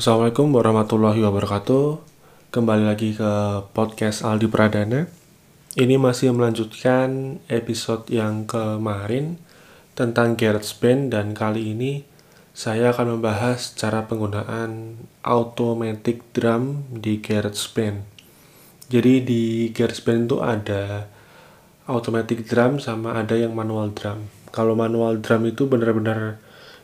Assalamualaikum warahmatullahi wabarakatuh. Kembali lagi ke podcast Aldi Pradana. Ini masih melanjutkan episode yang kemarin tentang GarageBand dan kali ini saya akan membahas cara penggunaan automatic drum di GarageBand. Jadi di GarageBand itu ada automatic drum sama ada yang manual drum. Kalau manual drum itu benar-benar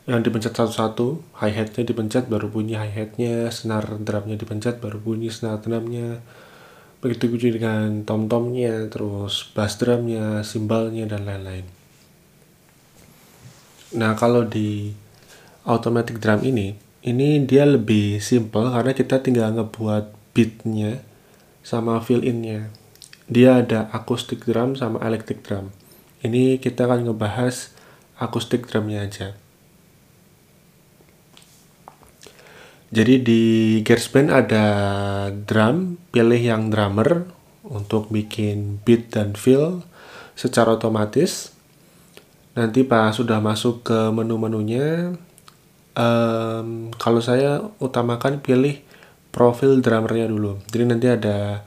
yang dipencet satu-satu, hi-hatnya dipencet baru bunyi hi-hatnya, senar drumnya dipencet baru bunyi senar drumnya, begitu juga dengan tom-tomnya, terus bass drumnya, simbalnya, dan lain-lain. Nah kalau di automatic drum ini, ini dia lebih simple karena kita tinggal ngebuat beatnya sama fill-innya. Dia ada acoustic drum sama electric drum. Ini kita akan ngebahas acoustic drumnya aja. Jadi di GarageBand ada drum, pilih yang drummer untuk bikin beat dan fill secara otomatis. Nanti pas sudah masuk ke menu-menunya, um, kalau saya utamakan pilih profil drummernya dulu. Jadi nanti ada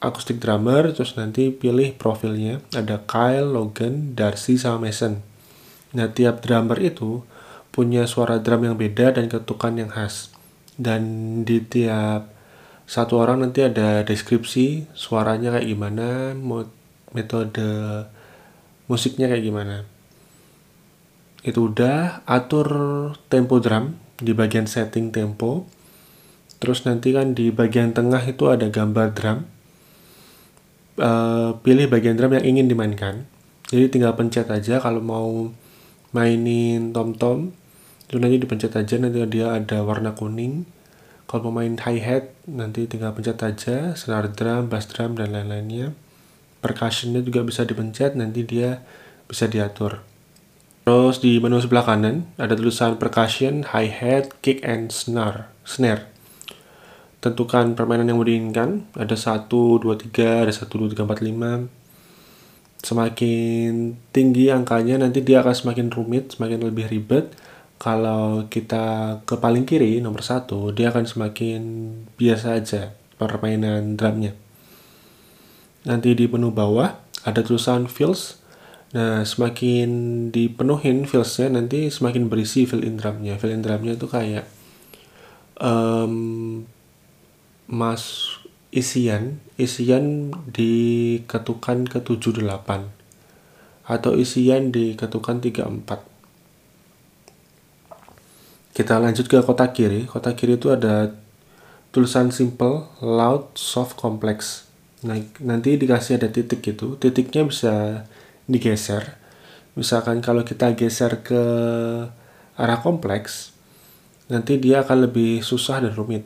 acoustic drummer, terus nanti pilih profilnya. Ada Kyle, Logan, Darcy, sama Mason. Nah tiap drummer itu punya suara drum yang beda dan ketukan yang khas dan di tiap satu orang nanti ada deskripsi suaranya kayak gimana metode musiknya kayak gimana. Itu udah atur tempo drum di bagian setting tempo. Terus nanti kan di bagian tengah itu ada gambar drum. Uh, pilih bagian drum yang ingin dimainkan. Jadi tinggal pencet aja kalau mau mainin tom tom itu nanti dipencet aja nanti dia ada warna kuning. Kalau mau main hi hat nanti tinggal pencet aja senar drum bass drum dan lain-lainnya. Percussionnya juga bisa dipencet nanti dia bisa diatur. Terus di menu sebelah kanan ada tulisan percussion hi hat kick and snare snare. Tentukan permainan yang mau diinginkan ada 1, 2, 3, ada 1, 2, 3, 4, 5 semakin tinggi angkanya nanti dia akan semakin rumit semakin lebih ribet kalau kita ke paling kiri nomor satu dia akan semakin biasa aja permainan drumnya. Nanti di menu bawah ada tulisan fills nah semakin dipenuhin fillsnya nanti semakin berisi fill in drumnya. Fill in drumnya itu kayak um, mas isian isian diketukan ke 78 atau isian diketukan 34 kita lanjut ke kotak kiri. Kotak kiri itu ada tulisan simple, loud, soft, complex. Nah, nanti dikasih ada titik gitu. Titiknya bisa digeser. Misalkan kalau kita geser ke arah kompleks, nanti dia akan lebih susah dan rumit.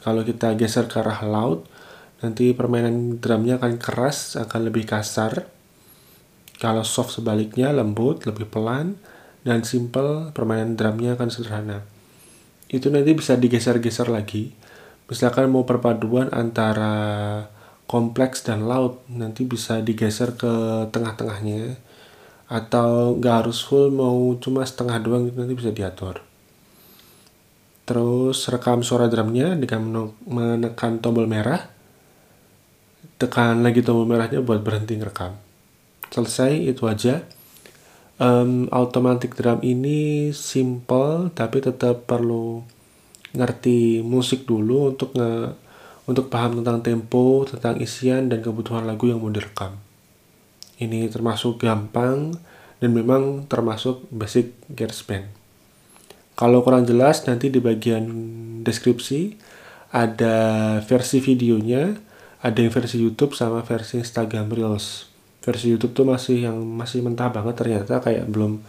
Kalau kita geser ke arah loud, nanti permainan drumnya akan keras, akan lebih kasar. Kalau soft sebaliknya lembut, lebih pelan dan simple permainan drumnya akan sederhana. Itu nanti bisa digeser-geser lagi. Misalkan mau perpaduan antara kompleks dan loud nanti bisa digeser ke tengah-tengahnya. Atau nggak harus full mau cuma setengah doang itu nanti bisa diatur. Terus rekam suara drumnya dengan menekan tombol merah. Tekan lagi tombol merahnya buat berhenti ngerekam. Selesai itu aja um, automatic drum ini simple tapi tetap perlu ngerti musik dulu untuk nge untuk paham tentang tempo, tentang isian dan kebutuhan lagu yang mau direkam. Ini termasuk gampang dan memang termasuk basic GarageBand. Kalau kurang jelas nanti di bagian deskripsi ada versi videonya, ada yang versi YouTube sama versi Instagram Reels versi YouTube tuh masih yang masih mentah banget ternyata kayak belum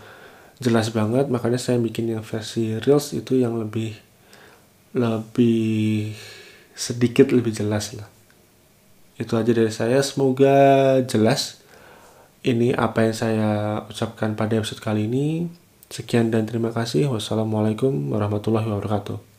jelas banget. Makanya saya bikin yang versi reels itu yang lebih lebih sedikit lebih jelas lah. Itu aja dari saya. Semoga jelas ini apa yang saya ucapkan pada episode kali ini. Sekian dan terima kasih. Wassalamualaikum warahmatullahi wabarakatuh